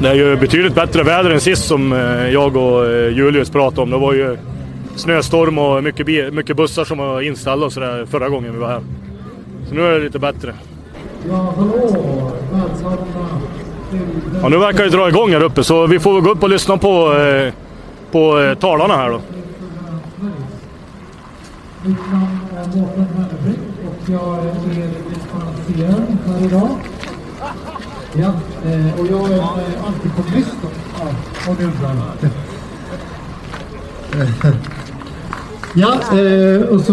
Det är ju betydligt bättre väder än sist som eh, jag och eh, Julius pratade om. Det var ju snöstorm och mycket, mycket bussar som var inställda och sådär förra gången vi var här. Så nu är det lite bättre. Ja, hallå! Välkomna Ja, nu verkar det dra igång här uppe så vi får väl gå upp och lyssna på, eh, på talarna här då. Mitt namn är Mårten och jag är här idag. Ja, eh, och jag är eh, antikommunist då, ja, om ni undrar. Ja, eh, och så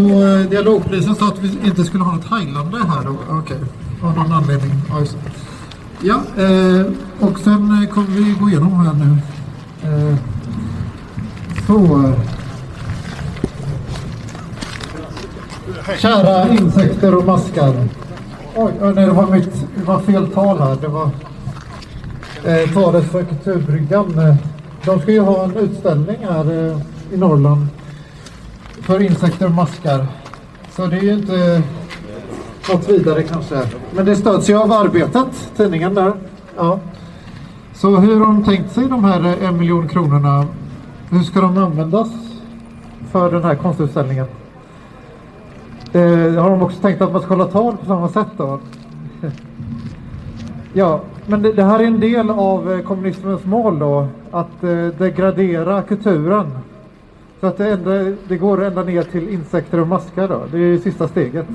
dialogpolisen sa att vi inte skulle ha något heilande här då. Okej, av någon anledning. Ja, och sen kommer vi gå igenom här nu. Så. Kära insekter och maskar. Oj, oj, nej, det var mitt det var fel tal här. Det var eh, talet för Kulturbryggan. Eh, de ska ju ha en utställning här eh, i Norrland för insekter och maskar. Så det är ju inte något vidare kanske. Men det stöds ju av Arbetet, tidningen där. Ja. Så hur har de tänkt sig de här eh, en miljon kronorna? Hur ska de användas för den här konstutställningen? Eh, har de också tänkt att man ska hålla tal på samma sätt då? ja, men det, det här är en del av eh, kommunismens mål då. Att eh, degradera kulturen. Så att det, ända, det går ända ner till insekter och maskar då. Det är det sista steget.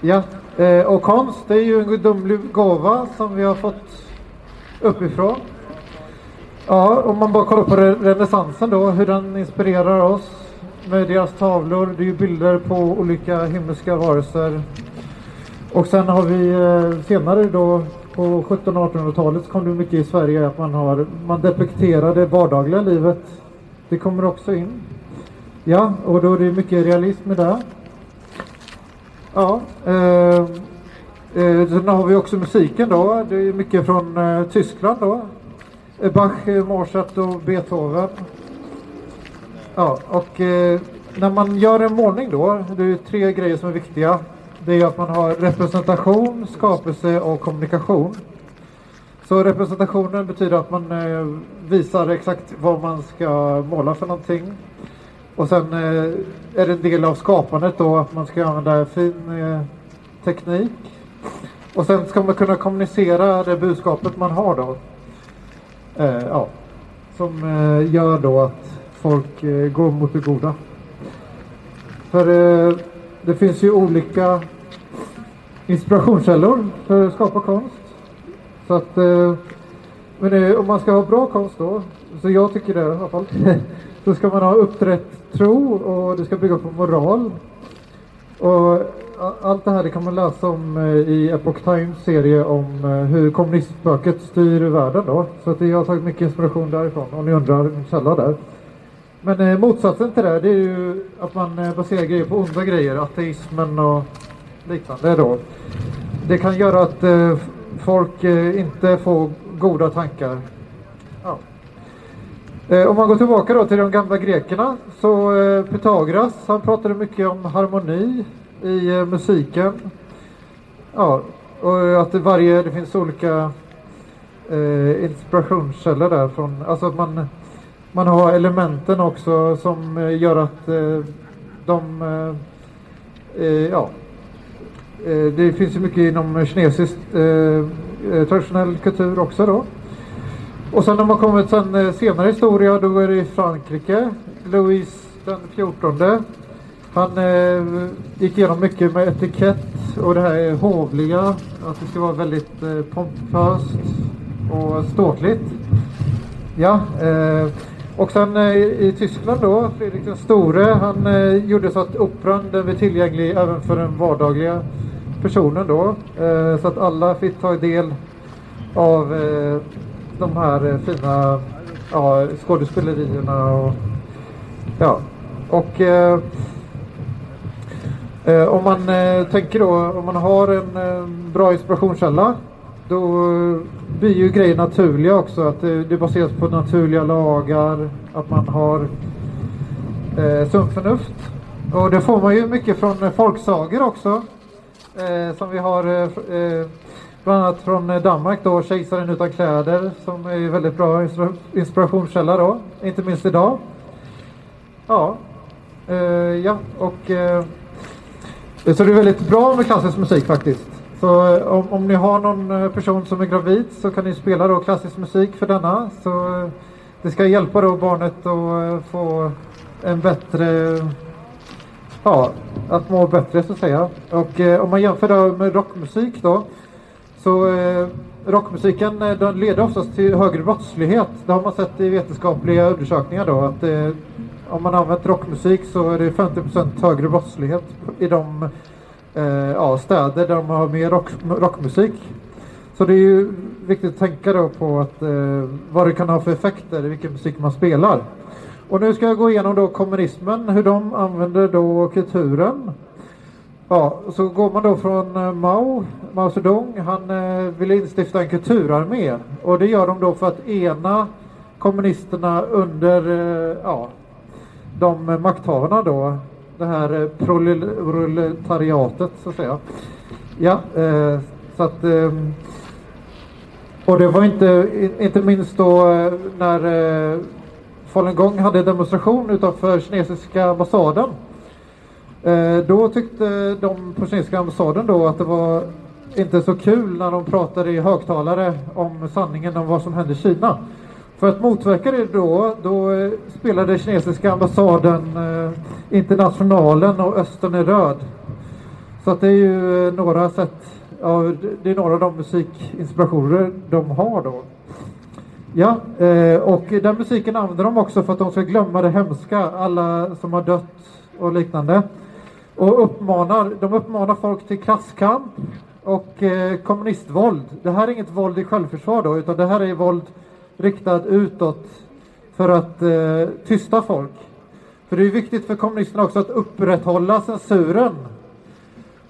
Ja, eh, och konst det är ju en gudomlig gåva som vi har fått uppifrån. Ja, om man bara kollar på renässansen då, hur den inspirerar oss med deras tavlor. Det är ju bilder på olika himmelska varelser. Och sen har vi eh, senare då på 1700-1800-talet så kom det mycket i Sverige att man har man depekterar det vardagliga livet. Det kommer också in. Ja, och då är det mycket realism i det. Ja, eh, eh, sen har vi också musiken då. Det är mycket från eh, Tyskland då. Bach, Mozart och Beethoven. Ja, och eh, när man gör en målning då, det är tre grejer som är viktiga. Det är att man har representation, skapelse och kommunikation. Så representationen betyder att man eh, visar exakt vad man ska måla för någonting. Och sen eh, är det en del av skapandet då att man ska använda fin eh, teknik. Och sen ska man kunna kommunicera det budskapet man har då. Eh, ja. Som eh, gör då att folk eh, går mot det goda. För eh, det finns ju olika inspirationskällor för att skapa konst. Så att, eh, men eh, om man ska ha bra konst då, så jag tycker det i alla fall, så ska man ha upprätt tro och det ska bygga på moral. Och allt det här det kan man läsa om eh, i Epoch Times serie om eh, hur kommunistspöket styr världen då. Så att jag har tagit mycket inspiration därifrån om ni undrar min källa där. Men eh, motsatsen till det, det är ju att man eh, baserar grejer på onda grejer, ateismen och liknande då. Det kan göra att eh, folk eh, inte får goda tankar. Ja. Eh, om man går tillbaka då till de gamla grekerna så eh, Pythagoras han pratade mycket om harmoni i eh, musiken. Ja, och att det, varje, det finns olika eh, inspirationskällor där från, alltså att man, man har elementen också som eh, gör att eh, de, eh, ja, det finns ju mycket inom kinesisk traditionell kultur också då. Och sen när man kommit sen senare historia då är det i Frankrike. Louis den 14. Han eh, gick igenom mycket med etikett och det här är hovliga. Att det ska vara väldigt eh, pompöst och ståtligt. Ja, eh, och sen eh, i Tyskland då, Fredrik den store, han eh, gjorde så att operan den blev tillgänglig även för den vardagliga personen då. Eh, så att alla fick ta del av eh, de här eh, fina ja, skådespelerierna och ja. Och eh, eh, om man eh, tänker då, om man har en eh, bra inspirationskälla då eh, blir ju grejer naturliga också. Att det, baseras på naturliga lagar, att man har eh, sunt förnuft. Och det får man ju mycket från eh, folksagor också. Eh, som vi har eh, eh Bland annat från Danmark då, Kejsaren utan kläder som är väldigt bra inspirationskälla då, inte minst idag. Ja, eh, ja och så det är väldigt bra med klassisk musik faktiskt. Så eh, om, om ni har någon eh, person som är gravid så kan ni spela då klassisk musik för denna. Så eh, det ska hjälpa då barnet att få en bättre ja, att må bättre så att säga. Och eh, om man jämför då med rockmusik då så eh, rockmusiken den leder oftast till högre brottslighet. Det har man sett i vetenskapliga undersökningar då att eh, om man använt rockmusik så är det 50% högre brottslighet i de eh, ja, städer där de har mer rock, rockmusik. Så det är ju viktigt att tänka då på att, eh, vad det kan ha för effekter i vilken musik man spelar. Och nu ska jag gå igenom då kommunismen, hur de använder då kulturen. Ja, så går man då från eh, Mao, Mao Zedong, han eh, ville instifta en kulturarmé och det gör de då för att ena kommunisterna under eh, ja, de makthavarna då, det här eh, proletariatet så att säga. Ja, eh, så att eh, och det var inte, inte minst då eh, när eh, falungong hade demonstration utanför kinesiska ambassaden. Eh, då tyckte de på kinesiska ambassaden då att det var inte så kul när de pratade i högtalare om sanningen om vad som hände i Kina. För att motverka det då, då eh, spelade kinesiska ambassaden eh, Internationalen och Östern är röd. Så att det är ju eh, några sätt, ja, det är några av de musikinspirationer de har då. Ja, eh, och den musiken använder de också för att de ska glömma det hemska, alla som har dött och liknande. Och uppmanar, de uppmanar folk till klasskamp och eh, kommunistvåld. Det här är inget våld i självförsvar då, utan det här är våld riktad utåt för att eh, tysta folk. För det är viktigt för kommunisterna också att upprätthålla censuren.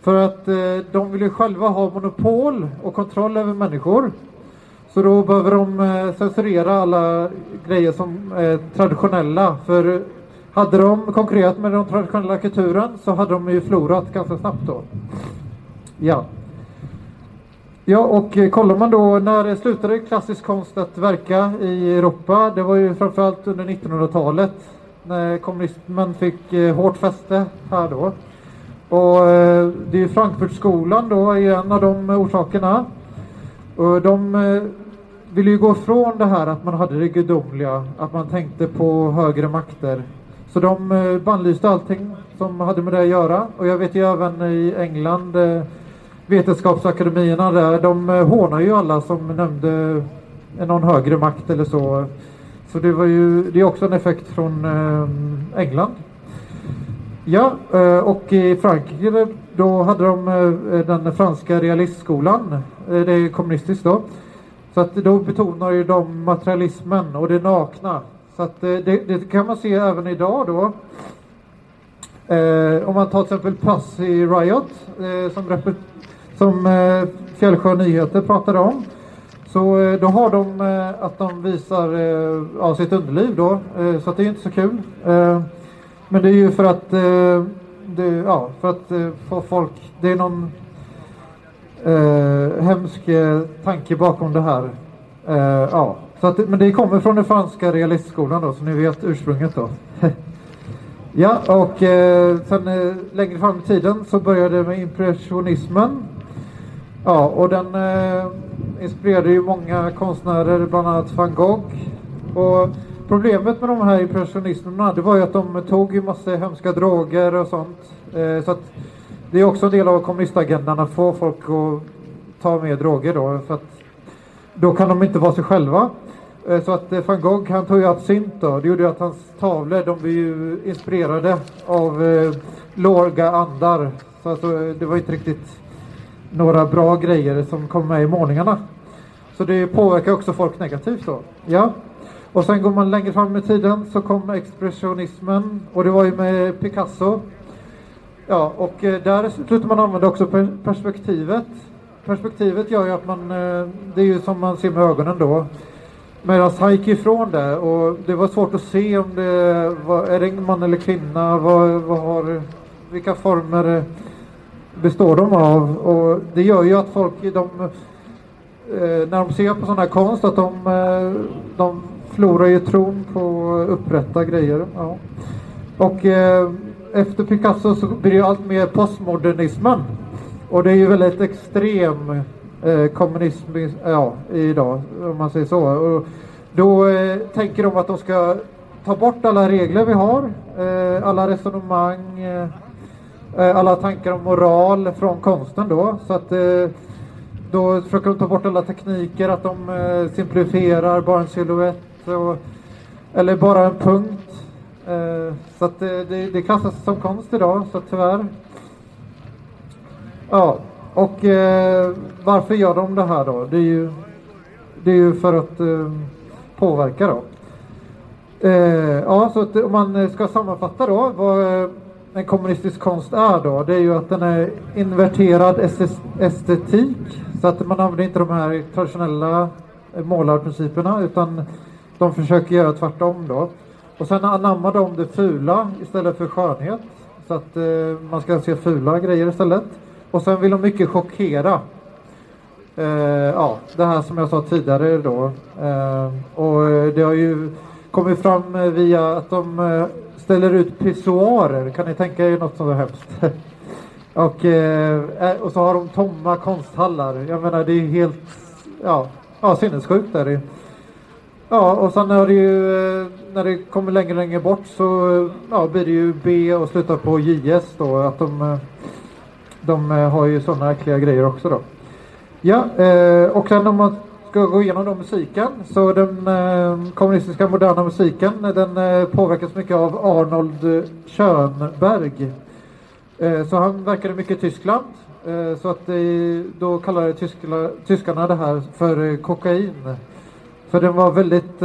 För att eh, de vill ju själva ha monopol och kontroll över människor. Så då behöver de eh, censurera alla grejer som är traditionella. För hade de konkurrerat med den traditionella kulturen så hade de ju förlorat ganska snabbt då. Ja. Ja, och eh, kollar man då när slutade klassisk konst att verka i Europa? Det var ju framförallt under 1900-talet när kommunismen fick eh, hårt fäste här då. Och eh, det är Frankfurtskolan då är en av de orsakerna. Och de ville ju gå ifrån det här att man hade det gudomliga, att man tänkte på högre makter. Så de bannlyste allting som hade med det att göra. Och jag vet ju även i England, vetenskapsakademierna där, de eh, hånar ju alla som nämnde någon högre makt eller så. Så det var ju, det är också en effekt från eh, England. Ja, eh, och i Frankrike då hade de den franska realistskolan, det är kommunistiskt då. Så att då betonar ju de materialismen och det nakna. Så att det, det kan man se även idag då. Eh, om man tar till exempel Pussy Riot eh, som, som eh, Fjällsjö Nyheter pratade om. Så eh, då har de eh, att de visar eh, ja, sitt underliv då. Eh, så att det är inte så kul. Eh, men det är ju för att, eh, det, ja, för att få folk, det är någon eh, hemsk eh, tanke bakom det här. Eh, ja. så att, men det kommer från den franska realistskolan då, så ni vet ursprunget då. ja, och eh, sen eh, längre fram i tiden så började det med impressionismen. Ja, och den eh, inspirerade ju många konstnärer, bland annat van Gogh. Och problemet med de här impressionisterna, det var ju att de tog ju massa hemska droger och sånt. Eh, så att det är också en del av kommunistagendan att få folk att ta mer droger då. För att då kan de inte vara sig själva. Eh, så att eh, van Gogh han tog ju absint då. Det gjorde att hans tavlor de blev ju inspirerade av eh, låga andar. Så alltså, eh, det var inte riktigt några bra grejer som kommer med i målningarna. Så det påverkar också folk negativt då. Ja. Och sen går man längre fram i tiden så kom expressionismen och det var ju med Picasso Ja, och eh, där slutar man använda också perspektivet. Perspektivet gör ju att man, eh, det är ju som man ser med ögonen då. Medan han gick ifrån det och det var svårt att se om det var, är det en man eller kvinna, vad, vad har, vilka former består de av? Och det gör ju att folk, de eh, när de ser på sån här konst att de, eh, de förlorar ju tron på att upprätta grejer. Ja. Och eh, efter Picasso så blir det allt mer postmodernismen. Och det är ju väldigt extrem eh, kommunism ja, idag, om man säger så. Och då eh, tänker de att de ska ta bort alla regler vi har, eh, alla resonemang, Eh, alla tankar om moral från konsten då. Så att eh, då försöker de ta bort alla tekniker, att de eh, simplifierar bara en silhuett eller bara en punkt. Eh, så att det, det klassas som konst idag, så tyvärr. Ja, och eh, varför gör de det här då? Det är ju, det är ju för att eh, påverka då. Eh, ja, så att om man ska sammanfatta då vad en kommunistisk konst är då, det är ju att den är inverterad estetik. Så att man använder inte de här traditionella eh, målarprinciperna utan de försöker göra tvärtom då. Och sen anammar de det fula istället för skönhet. Så att eh, man ska se fula grejer istället. Och sen vill de mycket chockera. Eh, ja, det här som jag sa tidigare då. Eh, och det har ju kommit fram eh, via att de eh, ställer ut pissoarer. Kan ni tänka er något som hemskt? och, eh, och så har de tomma konsthallar. Jag menar det är helt ja, ja, sinnessjukt är det Ja, och sen är det ju när det kommer längre och längre bort så ja, blir det ju B och slutar på JS då. Att de de har ju sådana äckliga grejer också då. Ja, och sen om man ska gå igenom då musiken så den eh, kommunistiska moderna musiken den eh, påverkas mycket av Arnold Schönberg. Eh, så han verkade mycket i Tyskland. Eh, så att då kallade tyskarna det här för kokain. För den var väldigt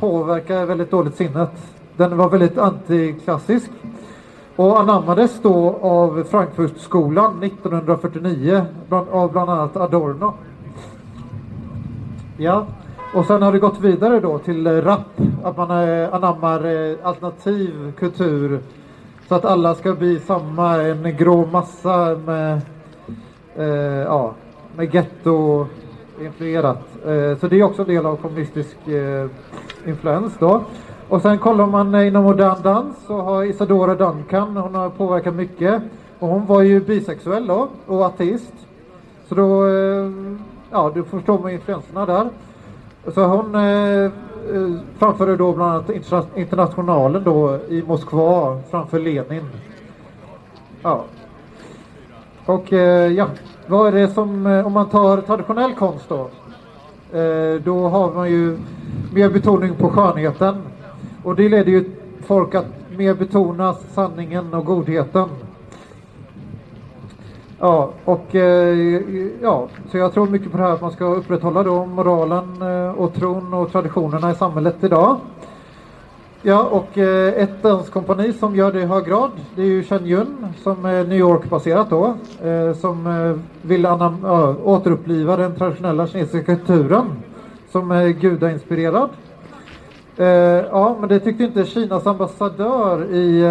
påverkad väldigt dåligt sinnet. Den var väldigt antiklassisk och anammades då av Frankfurtskolan 1949 bland, av bland annat Adorno. Ja, och sen har det gått vidare då till eh, rap, att man eh, anammar eh, alternativ kultur så att alla ska bli samma, en grå massa med, eh, ja, med getto influerat. Eh, så det är också en del av kommunistisk eh, influens då. Och sen kollar man inom modern dans så har Isadora Duncan, hon har påverkat mycket. Och hon var ju bisexuell då och ateist. Så då, eh, ja du förstår med influenserna där. Så hon eh, eh framförde då bland annat Internationalen då i Moskva framför Lenin. Ja. Och eh, ja, vad är det som, eh, om man tar traditionell konst då? Eh, då har man ju mer betoning på skönheten. Och det leder ju folk att mer betona sanningen och godheten. Ja, och eh, ja, så jag tror mycket på det här att man ska upprätthålla då moralen eh, och tron och traditionerna i samhället idag. Ja, och eh, ett danskompani som gör det i hög grad, det är ju Chen Yun som är New York-baserat då, eh, som eh, vill återuppliva den traditionella kinesiska kulturen som är gudainspirerad. Eh, ja, men det tyckte inte Kinas ambassadör i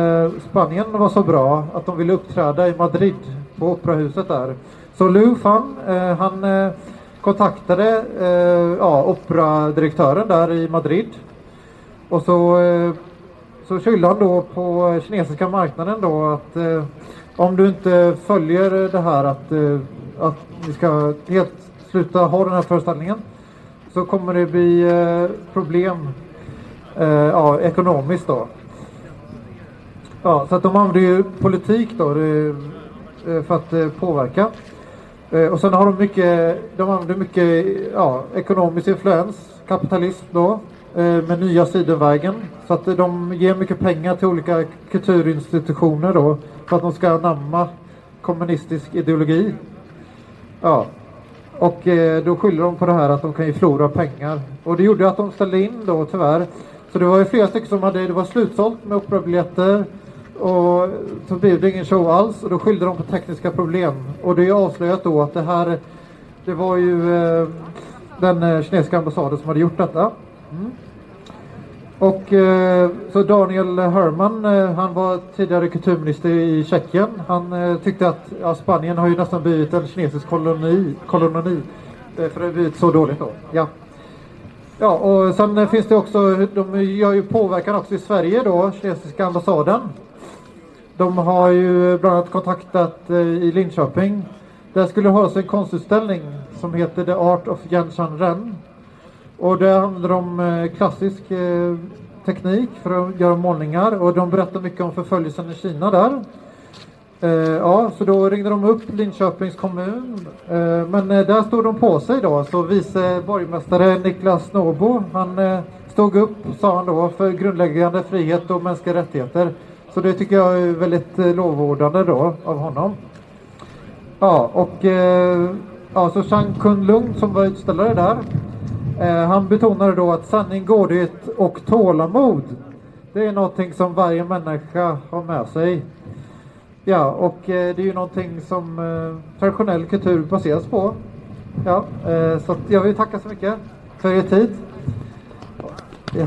Spanien var så bra att de ville uppträda i Madrid på operahuset där. Så Lu Fan, eh, han eh, kontaktade eh, ja, operadirektören där i Madrid och så, så skyllde han då på kinesiska marknaden då att om du inte följer det här att, att ni ska helt sluta ha den här föreställningen så kommer det bli problem ja, ekonomiskt då. Ja, så att de använder ju politik då det, Eh, för att eh, påverka. Eh, och sen har de mycket, de använder mycket ja, ekonomisk influens, kapitalism då, med nya Sidenvägen. Så att de ger mycket pengar till olika kulturinstitutioner då för att de ska anamma kommunistisk ideologi. Ja. Och då skyller de på det här att de kan ju förlora pengar. Och det gjorde att de ställde in då tyvärr så det var ju flera stycken som hade, det var slutsålt med operabiljetter och så blev det ingen show alls och då skyllde de på tekniska problem. Och det är avslöjat då att det här, det var ju eh, den eh, kinesiska ambassaden som hade gjort detta. Mm. Och eh, så Daniel Herman, eh, han var tidigare kulturminister i Tjeckien. Han eh, tyckte att ja, Spanien har ju nästan blivit en kinesisk koloni, koloni Eh, För det har blivit så dåligt då. Ja. Ja, och sen finns det också, de gör ju påverkan också i Sverige då, kinesiska ambassaden. De har ju bland annat kontaktat eh, i Linköping. Där skulle det hållas en konstutställning som heter The Art of Yanshan Ren. Och det handlar om eh, klassisk eh, teknik för att göra målningar och de berättar mycket om förföljelsen i Kina där. Eh, ja, så då ringde de upp Linköpings kommun. Eh, men eh, där stod de på sig då. Så vice borgmästare Niklas Norbo, han eh, stod upp, sa han då, för grundläggande frihet och mänskliga rättigheter. Så det tycker jag är väldigt eh, lovordande då av honom. Ja, och eh, ja, så Chang Kun-Lung som var utställare där. Eh, han betonade då att sanning, godhet och tålamod. Det är någonting som varje människa har med sig. Ja, och eh, det är ju någonting som eh, traditionell kultur baseras på. Ja, eh, så jag vill tacka så mycket för er tid. Ja.